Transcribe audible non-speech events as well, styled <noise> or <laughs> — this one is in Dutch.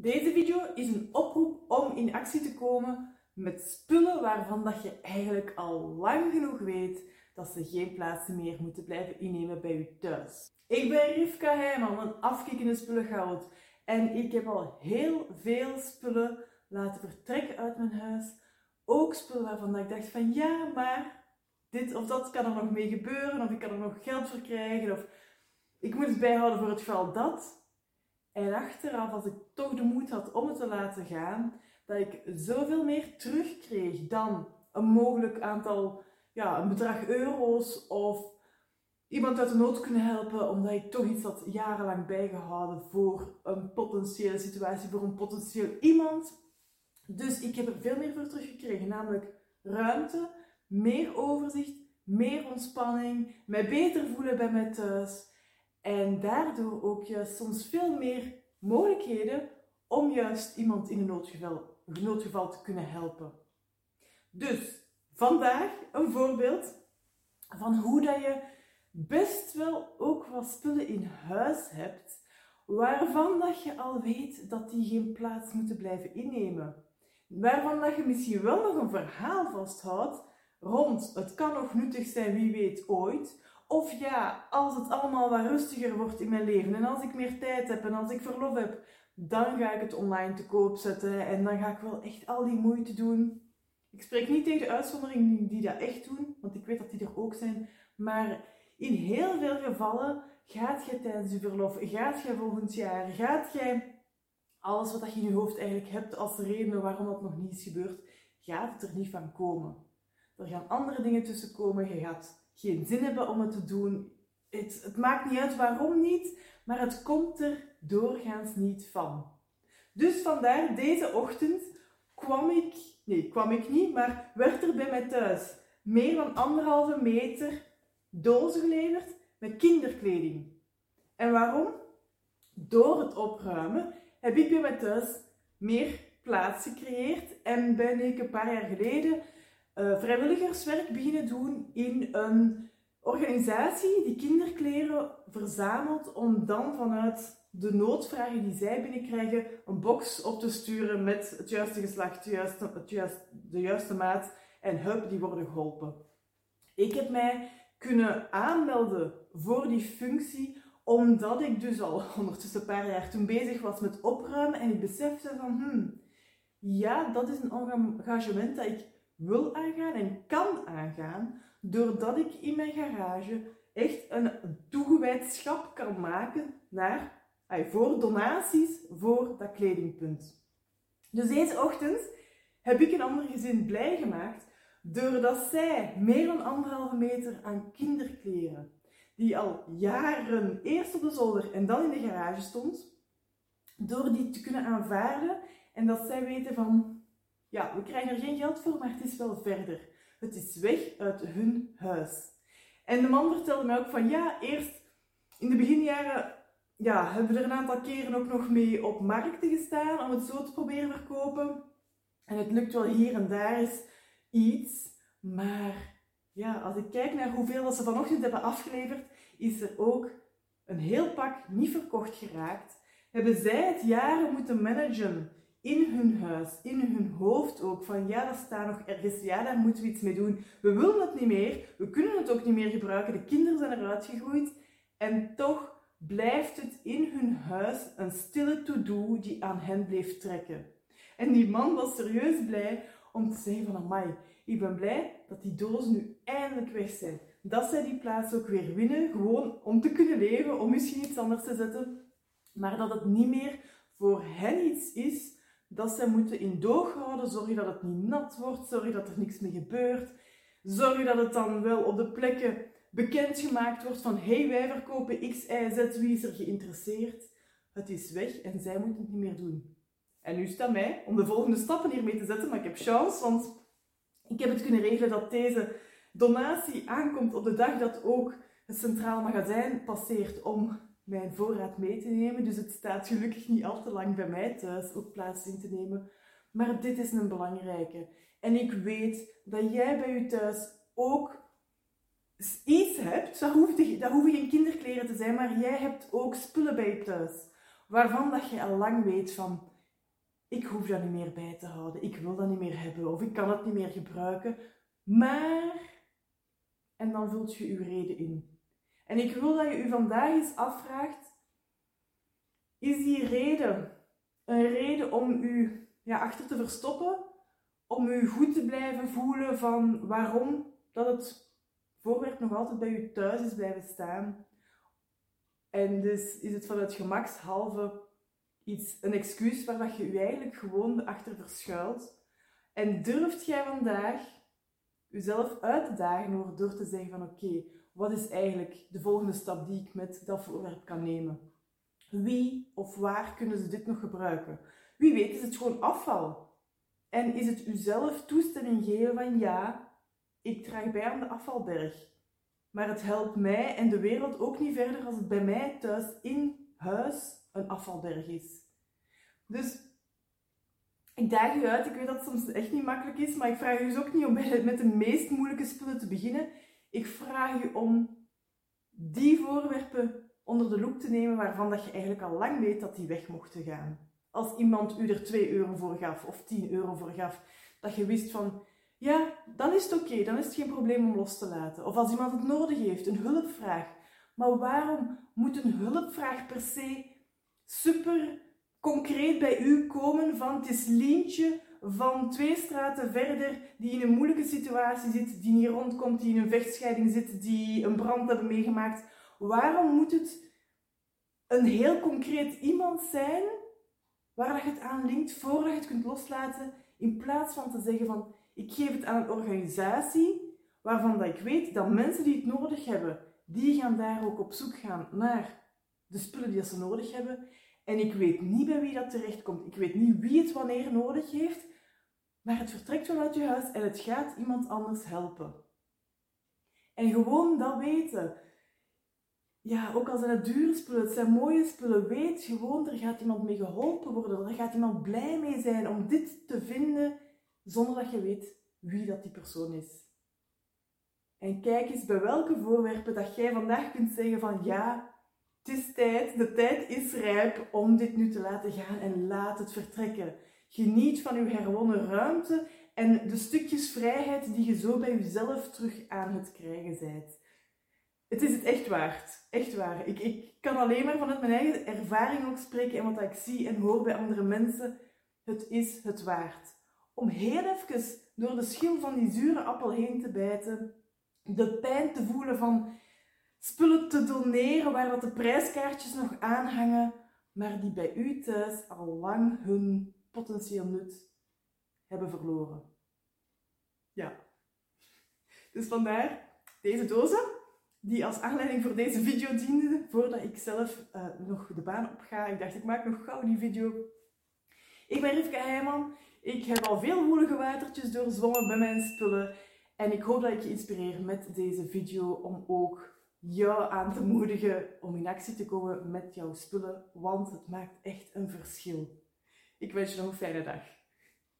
Deze video is een oproep om in actie te komen met spullen waarvan dat je eigenlijk al lang genoeg weet dat ze geen plaats meer moeten blijven innemen bij je thuis. Ik ben Rivka Heijman, een afkikkende spullengoud. En ik heb al heel veel spullen laten vertrekken uit mijn huis. Ook spullen waarvan ik dacht van ja, maar dit of dat kan er nog mee gebeuren. Of ik kan er nog geld voor krijgen. Of ik moet het bijhouden voor het geval dat. En achteraf, als ik toch de moed had om het te laten gaan, dat ik zoveel meer terugkreeg dan een mogelijk aantal, ja, een bedrag euro's of iemand uit de nood kunnen helpen, omdat ik toch iets had jarenlang bijgehouden voor een potentiële situatie, voor een potentieel iemand. Dus ik heb er veel meer voor teruggekregen, namelijk ruimte, meer overzicht, meer ontspanning, mij beter voelen bij mij thuis. En daardoor ook juist soms veel meer mogelijkheden om juist iemand in een noodgeval, noodgeval te kunnen helpen. Dus vandaag een voorbeeld van hoe dat je best wel ook wat spullen in huis hebt waarvan dat je al weet dat die geen plaats moeten blijven innemen. Waarvan dat je misschien wel nog een verhaal vasthoudt rond het kan nog nuttig zijn, wie weet ooit, of ja, als het allemaal wat rustiger wordt in mijn leven en als ik meer tijd heb en als ik verlof heb, dan ga ik het online te koop zetten en dan ga ik wel echt al die moeite doen. Ik spreek niet tegen de uitzonderingen die dat echt doen, want ik weet dat die er ook zijn. Maar in heel veel gevallen gaat jij tijdens je verlof, gaat jij volgend jaar, gaat jij alles wat je in je hoofd eigenlijk hebt als reden waarom dat nog niet is gebeurd, gaat het er niet van komen. Er gaan andere dingen tussen komen, je gaat geen zin hebben om het te doen. Het, het maakt niet uit waarom niet, maar het komt er doorgaans niet van. Dus vandaar deze ochtend kwam ik, nee, kwam ik niet, maar werd er bij mij thuis meer dan anderhalve meter dozen geleverd met kinderkleding. En waarom? Door het opruimen heb ik bij mij thuis meer plaats gecreëerd en ben ik een paar jaar geleden uh, vrijwilligerswerk beginnen doen in een organisatie die kinderkleren verzamelt om dan vanuit de noodvragen die zij binnenkrijgen een box op te sturen met het juiste geslacht, juiste, juiste, de juiste maat en hup, die worden geholpen. Ik heb mij kunnen aanmelden voor die functie omdat ik dus al <laughs> ondertussen een paar jaar toen bezig was met opruimen en ik besefte van, hmm, ja, dat is een engagement dat ik wil aangaan en kan aangaan, doordat ik in mijn garage echt een toegewijd schap kan maken naar, voor donaties voor dat kledingpunt. Dus deze ochtend heb ik een ander gezin blij gemaakt doordat zij meer dan anderhalve meter aan kinderkleren, die al jaren eerst op de zolder en dan in de garage stond, door die te kunnen aanvaarden en dat zij weten van ja, we krijgen er geen geld voor, maar het is wel verder. Het is weg uit hun huis. En de man vertelde mij ook van ja, eerst in de beginjaren ja, hebben we er een aantal keren ook nog mee op markten gestaan om het zo te proberen verkopen. En het lukt wel hier en daar eens iets. Maar ja, als ik kijk naar hoeveel dat ze vanochtend hebben afgeleverd, is er ook een heel pak niet verkocht geraakt. Hebben zij het jaren moeten managen in hun huis, in hun hoofd ook, van ja, dat staat nog ergens, ja, daar moeten we iets mee doen. We willen het niet meer, we kunnen het ook niet meer gebruiken, de kinderen zijn eruit gegroeid en toch blijft het in hun huis een stille to-do die aan hen bleef trekken. En die man was serieus blij om te zeggen van, amai, ik ben blij dat die dozen nu eindelijk weg zijn. Dat zij die plaats ook weer winnen, gewoon om te kunnen leven, om misschien iets anders te zetten. Maar dat het niet meer voor hen iets is dat zij moeten in doog houden. Zorg dat het niet nat wordt. Zorg dat er niks meer gebeurt. Zorg dat het dan wel op de plekken bekendgemaakt wordt van hey, wij verkopen X, Y, Z, wie is er geïnteresseerd? Het is weg en zij moeten het niet meer doen. En nu staat mij om de volgende stappen hiermee te zetten, maar ik heb chance, want ik heb het kunnen regelen dat deze donatie aankomt op de dag dat ook het Centraal Magazijn passeert om mijn voorraad mee te nemen. Dus het staat gelukkig niet al te lang bij mij thuis ook plaats in te nemen. Maar dit is een belangrijke. En ik weet dat jij bij je thuis ook iets hebt. Dat hoeft, dat hoeven geen kinderkleren te zijn, maar jij hebt ook spullen bij je thuis. Waarvan dat je al lang weet van, ik hoef dat niet meer bij te houden, ik wil dat niet meer hebben of ik kan het niet meer gebruiken. Maar, en dan vult je uw reden in. En ik wil dat je u vandaag eens afvraagt, is die reden een reden om u ja, achter te verstoppen? Om u goed te blijven voelen van waarom dat het voorwerp nog altijd bij u thuis is blijven staan? En dus is het vanuit gemakshalve iets, een excuus waar dat je u eigenlijk gewoon achter verschuilt. En durft jij vandaag jezelf uit te dagen door te zeggen van oké, wat is eigenlijk de volgende stap die ik met dat voorwerp kan nemen? Wie of waar kunnen ze dit nog gebruiken? Wie weet is het gewoon afval. En is het uzelf toestemming geven van ja, ik draag bij aan de afvalberg. Maar het helpt mij en de wereld ook niet verder als het bij mij thuis in huis een afvalberg is. Dus ik daag u uit. Ik weet dat het soms echt niet makkelijk is, maar ik vraag u dus ook niet om met de meest moeilijke spullen te beginnen. Ik vraag u om die voorwerpen onder de loep te nemen waarvan dat je eigenlijk al lang weet dat die weg mochten gaan. Als iemand u er 2 euro voor gaf of 10 euro voor gaf, dat je wist van, ja, dan is het oké, dan is het geen probleem om los te laten. Of als iemand het nodig heeft, een hulpvraag. Maar waarom moet een hulpvraag per se super concreet bij u komen van het is Lientje van twee straten verder die in een moeilijke situatie zit, die niet rondkomt, die in een vechtscheiding zit, die een brand hebben meegemaakt. Waarom moet het een heel concreet iemand zijn waar je het aan linkt voordat je het kunt loslaten, in plaats van te zeggen van ik geef het aan een organisatie waarvan dat ik weet dat mensen die het nodig hebben, die gaan daar ook op zoek gaan naar de spullen die ze nodig hebben. En ik weet niet bij wie dat terechtkomt. Ik weet niet wie het wanneer nodig heeft. Maar het vertrekt vanuit je huis en het gaat iemand anders helpen. En gewoon dat weten. Ja, ook al zijn het dure spullen, het zijn mooie spullen, weet gewoon, er gaat iemand mee geholpen worden. Er gaat iemand blij mee zijn om dit te vinden, zonder dat je weet wie dat die persoon is. En kijk eens bij welke voorwerpen dat jij vandaag kunt zeggen van ja, is tijd, de tijd is rijp om dit nu te laten gaan en laat het vertrekken. Geniet van uw herwonnen ruimte en de stukjes vrijheid die je zo bij jezelf terug aan het krijgen bent. Het is het echt waard. Echt waar. Ik, ik kan alleen maar vanuit mijn eigen ervaring ook spreken en wat ik zie en hoor bij andere mensen. Het is het waard. Om heel even door de schil van die zure appel heen te bijten, de pijn te voelen van spullen te doneren waar dat de prijskaartjes nog aanhangen, maar die bij u thuis al lang hun potentieel nut hebben verloren. Ja. Dus vandaar deze dozen, die als aanleiding voor deze video dienden, voordat ik zelf uh, nog de baan op ga. Ik dacht, ik maak nog gauw die video. Ik ben Rivka Heijman. Ik heb al veel woelige watertjes doorzwommen bij mijn spullen. En ik hoop dat ik je inspireer met deze video om ook jou aan te moedigen om in actie te komen met jouw spullen, want het maakt echt een verschil. Ik wens je nog een fijne dag.